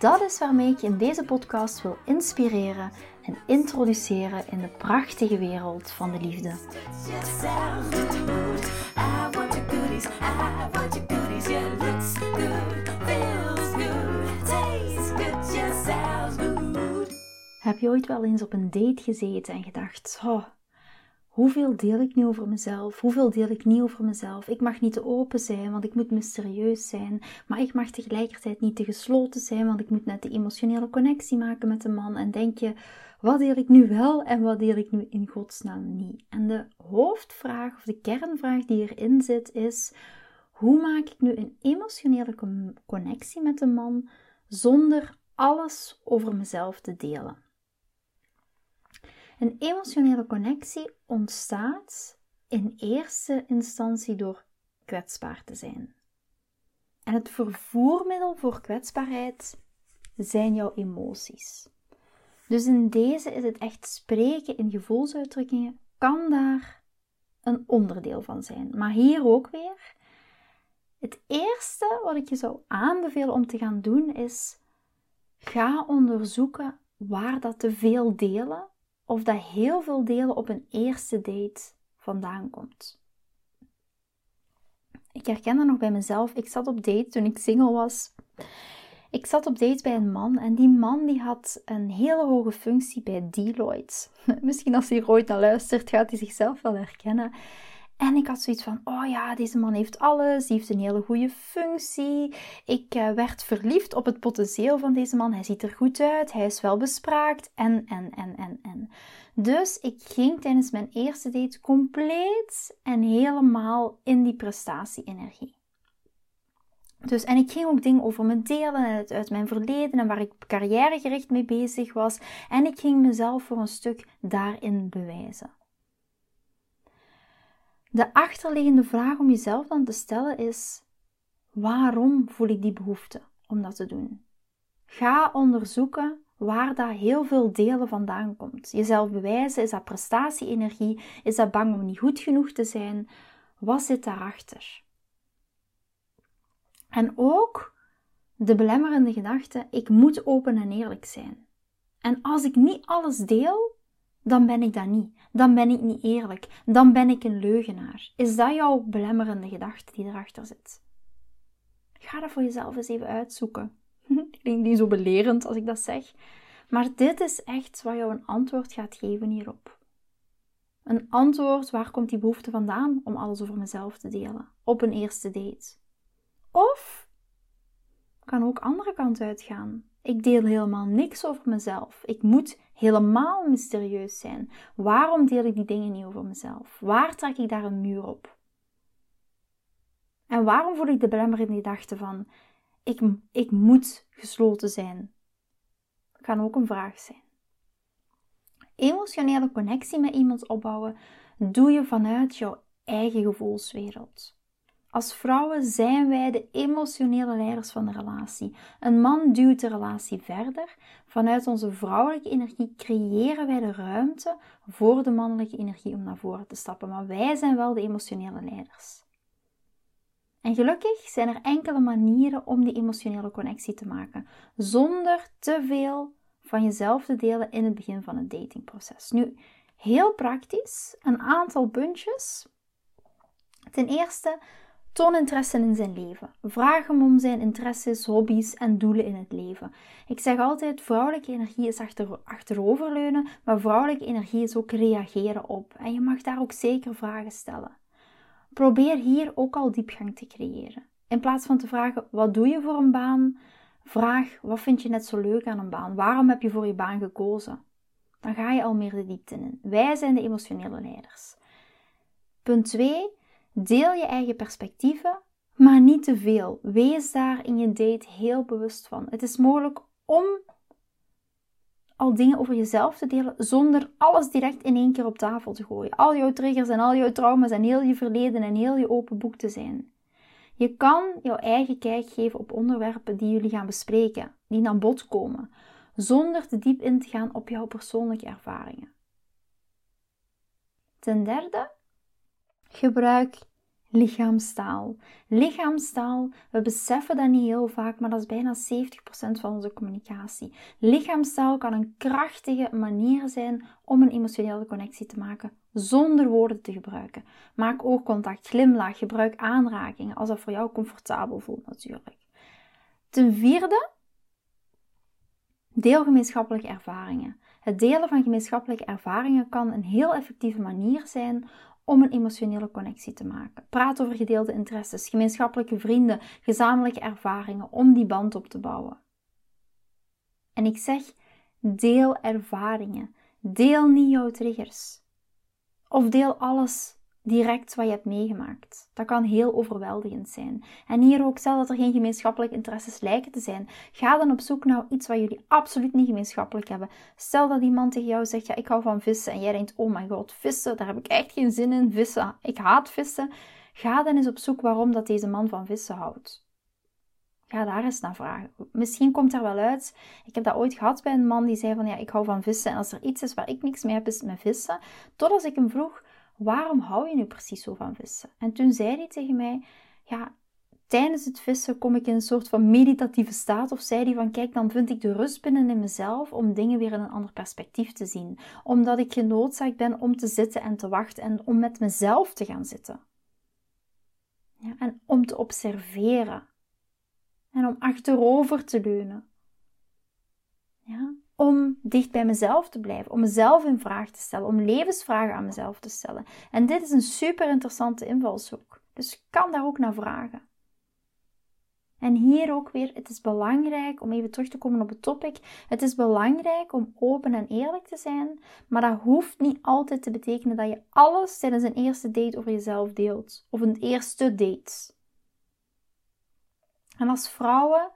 Dat is waarmee ik je in deze podcast wil inspireren en introduceren in de prachtige wereld van de liefde. Heb je ooit wel eens op een date gezeten en gedacht: oh, Hoeveel deel ik nu over mezelf? Hoeveel deel ik niet over mezelf? Ik mag niet te open zijn, want ik moet mysterieus zijn. Maar ik mag tegelijkertijd niet te gesloten zijn, want ik moet net de emotionele connectie maken met de man. En denk je, wat deel ik nu wel en wat deel ik nu in godsnaam niet? En de hoofdvraag of de kernvraag die erin zit is: hoe maak ik nu een emotionele connectie met de man zonder alles over mezelf te delen? Een emotionele connectie ontstaat in eerste instantie door kwetsbaar te zijn. En het vervoermiddel voor kwetsbaarheid zijn jouw emoties. Dus in deze is het echt spreken in gevoelsuitdrukkingen, kan daar een onderdeel van zijn. Maar hier ook weer, het eerste wat ik je zou aanbevelen om te gaan doen is, ga onderzoeken waar dat te veel delen of dat heel veel delen op een eerste date vandaan komt. Ik herken dat nog bij mezelf. Ik zat op date toen ik single was. Ik zat op date bij een man en die man die had een hele hoge functie bij Deloitte. Misschien als hij er ooit naar luistert, gaat hij zichzelf wel herkennen. En ik had zoiets van, oh ja, deze man heeft alles, hij heeft een hele goede functie. Ik uh, werd verliefd op het potentieel van deze man. Hij ziet er goed uit, hij is wel bespraakt en, en, en, en, en. Dus ik ging tijdens mijn eerste date compleet en helemaal in die prestatie-energie. Dus, en ik ging ook dingen over me delen uit mijn verleden en waar ik carrièregericht mee bezig was. En ik ging mezelf voor een stuk daarin bewijzen. De achterliggende vraag om jezelf dan te stellen is: waarom voel ik die behoefte om dat te doen? Ga onderzoeken waar dat heel veel delen vandaan komt. Jezelf bewijzen, is dat prestatie-energie? Is dat bang om niet goed genoeg te zijn? Wat zit daarachter? En ook de belemmerende gedachte: ik moet open en eerlijk zijn. En als ik niet alles deel, dan ben ik dat niet. Dan ben ik niet eerlijk. Dan ben ik een leugenaar. Is dat jouw belemmerende gedachte die erachter zit? Ga dat voor jezelf eens even uitzoeken. Klinkt niet zo belerend als ik dat zeg. Maar dit is echt wat jou een antwoord gaat geven hierop. Een antwoord, waar komt die behoefte vandaan om alles over mezelf te delen? Op een eerste date. Of kan ook andere kant uitgaan. Ik deel helemaal niks over mezelf. Ik moet helemaal mysterieus zijn. Waarom deel ik die dingen niet over mezelf? Waar trek ik daar een muur op? En waarom voel ik de belemmerende gedachte van ik, ik moet gesloten zijn? Kan ook een vraag zijn. Emotionele connectie met iemand opbouwen doe je vanuit jouw eigen gevoelswereld. Als vrouwen zijn wij de emotionele leiders van de relatie. Een man duwt de relatie verder. Vanuit onze vrouwelijke energie creëren wij de ruimte voor de mannelijke energie om naar voren te stappen. Maar wij zijn wel de emotionele leiders. En gelukkig zijn er enkele manieren om die emotionele connectie te maken, zonder te veel van jezelf te delen in het begin van het datingproces. Nu, heel praktisch, een aantal puntjes. Ten eerste, Toon interesse in zijn leven. Vraag hem om zijn interesses, hobby's en doelen in het leven. Ik zeg altijd: vrouwelijke energie is achter, achteroverleunen, maar vrouwelijke energie is ook reageren op. En je mag daar ook zeker vragen stellen. Probeer hier ook al diepgang te creëren. In plaats van te vragen: wat doe je voor een baan? Vraag: wat vind je net zo leuk aan een baan? Waarom heb je voor je baan gekozen? Dan ga je al meer de diepte in. Wij zijn de emotionele leiders. Punt 2 Deel je eigen perspectieven, maar niet te veel. Wees daar in je date heel bewust van. Het is mogelijk om al dingen over jezelf te delen zonder alles direct in één keer op tafel te gooien. Al jouw triggers en al jouw trauma's en heel je verleden en heel je open boek te zijn. Je kan jouw eigen kijk geven op onderwerpen die jullie gaan bespreken, die aan bod komen, zonder te diep in te gaan op jouw persoonlijke ervaringen. Ten derde, gebruik lichaamstaal. Lichaamstaal, we beseffen dat niet heel vaak, maar dat is bijna 70% van onze communicatie. Lichaamstaal kan een krachtige manier zijn om een emotionele connectie te maken zonder woorden te gebruiken. Maak oogcontact, glimlach, gebruik aanrakingen als dat voor jou comfortabel voelt natuurlijk. Ten vierde, deel gemeenschappelijke ervaringen. Het delen van gemeenschappelijke ervaringen kan een heel effectieve manier zijn om een emotionele connectie te maken. Praat over gedeelde interesses, gemeenschappelijke vrienden, gezamenlijke ervaringen om die band op te bouwen. En ik zeg, deel ervaringen. Deel niet jouw triggers. Of deel alles direct wat je hebt meegemaakt. Dat kan heel overweldigend zijn. En hier ook, stel dat er geen gemeenschappelijke interesses lijken te zijn, ga dan op zoek naar iets wat jullie absoluut niet gemeenschappelijk hebben. Stel dat iemand tegen jou zegt, ja, ik hou van vissen, en jij denkt, oh mijn god, vissen, daar heb ik echt geen zin in, vissen, ik haat vissen. Ga dan eens op zoek waarom dat deze man van vissen houdt. Ga daar eens naar vragen. Misschien komt er wel uit. Ik heb dat ooit gehad bij een man die zei van ja, ik hou van vissen. En als er iets is waar ik niks mee heb, is het met vissen. Totdat ik hem vroeg, waarom hou je nu precies zo van vissen? En toen zei hij tegen mij, ja, tijdens het vissen kom ik in een soort van meditatieve staat. Of zei hij van, kijk, dan vind ik de rust binnen in mezelf om dingen weer in een ander perspectief te zien. Omdat ik genoodzaakt ben om te zitten en te wachten en om met mezelf te gaan zitten. Ja, en om te observeren. En om achterover te leunen. Ja, om dicht bij mezelf te blijven, om mezelf in vraag te stellen, om levensvragen aan mezelf te stellen. En dit is een super interessante invalshoek. Dus kan daar ook naar vragen. En hier ook weer, het is belangrijk om even terug te komen op het topic. Het is belangrijk om open en eerlijk te zijn, maar dat hoeft niet altijd te betekenen dat je alles tijdens een eerste date over jezelf deelt. Of een eerste date. En als vrouwen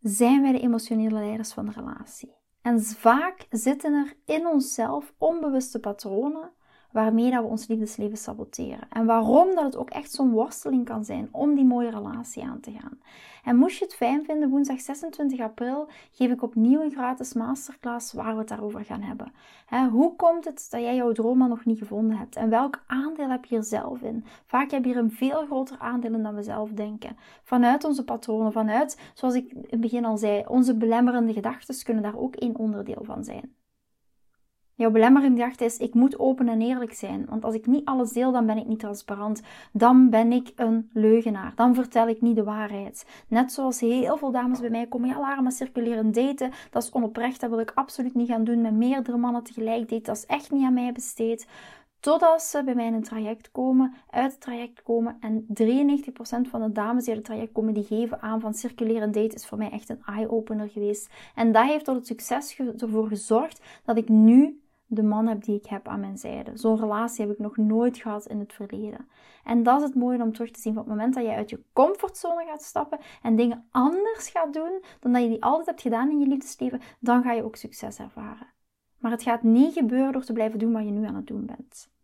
zijn wij de emotionele leiders van de relatie. En vaak zitten er in onszelf onbewuste patronen waarmee dat we ons liefdesleven saboteren. En waarom dat het ook echt zo'n worsteling kan zijn om die mooie relatie aan te gaan. En moest je het fijn vinden, woensdag 26 april geef ik opnieuw een gratis masterclass waar we het daarover gaan hebben. hoe komt het dat jij jouw droomman nog niet gevonden hebt? En welk aandeel heb je er zelf in? Vaak heb je er een veel groter aandeel dan we zelf denken. Vanuit onze patronen, vanuit, zoals ik in het begin al zei, onze belemmerende gedachten kunnen daar ook één onderdeel van zijn. Jouw belemmerende gedachte is: ik moet open en eerlijk zijn. Want als ik niet alles deel, dan ben ik niet transparant. Dan ben ik een leugenaar. Dan vertel ik niet de waarheid. Net zoals heel veel dames bij mij komen: ja, Lara, maar circuleren daten, dat is onoprecht. Dat wil ik absoluut niet gaan doen. Met meerdere mannen tegelijk daten, dat is echt niet aan mij besteed. Totdat ze bij mij in een traject komen, uit het traject komen. En 93% van de dames die uit het traject komen, die geven aan van circuleren date is voor mij echt een eye-opener geweest. En dat heeft tot het succes ervoor gezorgd dat ik nu de man heb die ik heb aan mijn zijde. Zo'n relatie heb ik nog nooit gehad in het verleden. En dat is het mooie om terug te zien. Van het moment dat je uit je comfortzone gaat stappen en dingen anders gaat doen dan dat je die altijd hebt gedaan in je liefdesleven, dan ga je ook succes ervaren. Maar het gaat niet gebeuren door te blijven doen wat je nu aan het doen bent.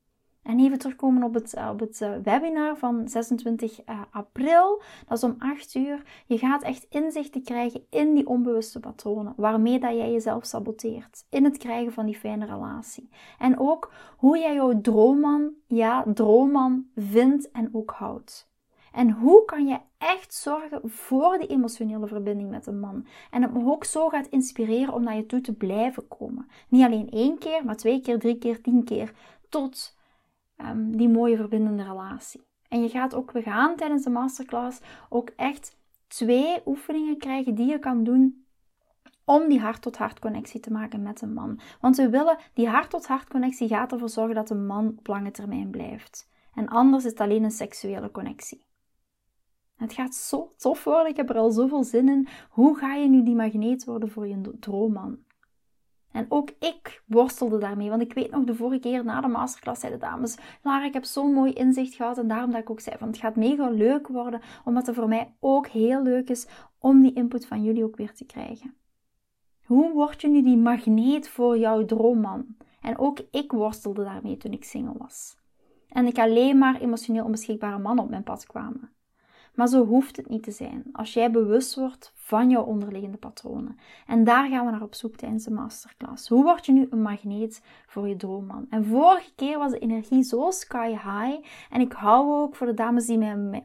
En even terugkomen op het, op het eh, webinar van 26 eh, april. Dat is om 8 uur. Je gaat echt inzichten krijgen in die onbewuste patronen. Waarmee dat jij jezelf saboteert. In het krijgen van die fijne relatie. En ook hoe jij jouw droomman, ja, droomman vindt en ook houdt. En hoe kan je echt zorgen voor die emotionele verbinding met een man? En hem ook zo gaat inspireren om naar je toe te blijven komen. Niet alleen één keer, maar twee keer, drie keer, tien keer. Tot Ehm, die mooie verbindende relatie. En je gaat ook, we gaan tijdens de masterclass ook echt twee oefeningen krijgen die je kan doen om die hart-tot-hart connectie te maken met een man. Want we willen, die hart-tot-hart connectie gaat ervoor zorgen dat een man op lange termijn blijft. En anders is het alleen een seksuele connectie. Het gaat zo tof worden, ik heb er al zoveel zin in. Hoe ga je nu die magneet worden voor je droomman? En ook ik worstelde daarmee, want ik weet nog de vorige keer na de masterclass zeiden de dames, Lara, ik heb zo'n mooi inzicht gehad en daarom dat ik ook zei van het gaat mega leuk worden, omdat het voor mij ook heel leuk is om die input van jullie ook weer te krijgen. Hoe word je nu die magneet voor jouw droomman? En ook ik worstelde daarmee toen ik single was. En ik alleen maar emotioneel onbeschikbare mannen op mijn pad kwamen. Maar zo hoeft het niet te zijn. Als jij bewust wordt van jouw onderliggende patronen. En daar gaan we naar op zoek tijdens de masterclass. Hoe word je nu een magneet voor je droomman? En vorige keer was de energie zo sky high. En ik hou ook voor de dames die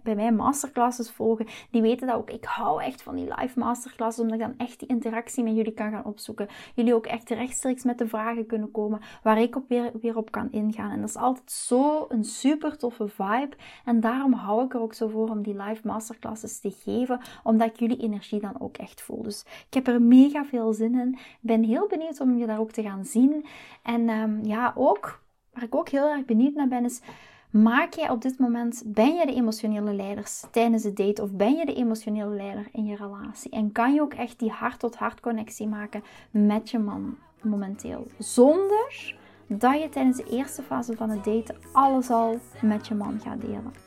bij mij masterclasses volgen, die weten dat ook. Ik hou echt van die live masterclasses, omdat ik dan echt die interactie met jullie kan gaan opzoeken. Jullie ook echt rechtstreeks met de vragen kunnen komen waar ik op weer, weer op kan ingaan. En dat is altijd zo een super toffe vibe. En daarom hou ik er ook zo voor om die live masterclasses te geven, omdat ik jullie energie dan ook echt voel. Dus ik heb er mega veel zin in. Ik ben heel benieuwd om je daar ook te gaan zien. En ehm, ja, ook, waar ik ook heel erg benieuwd naar ben, is... Maak jij op dit moment, ben je de emotionele leider tijdens het date of ben je de emotionele leider in je relatie? En kan je ook echt die hart-tot-hart connectie maken met je man momenteel? Zonder dat je tijdens de eerste fase van het daten alles al met je man gaat delen.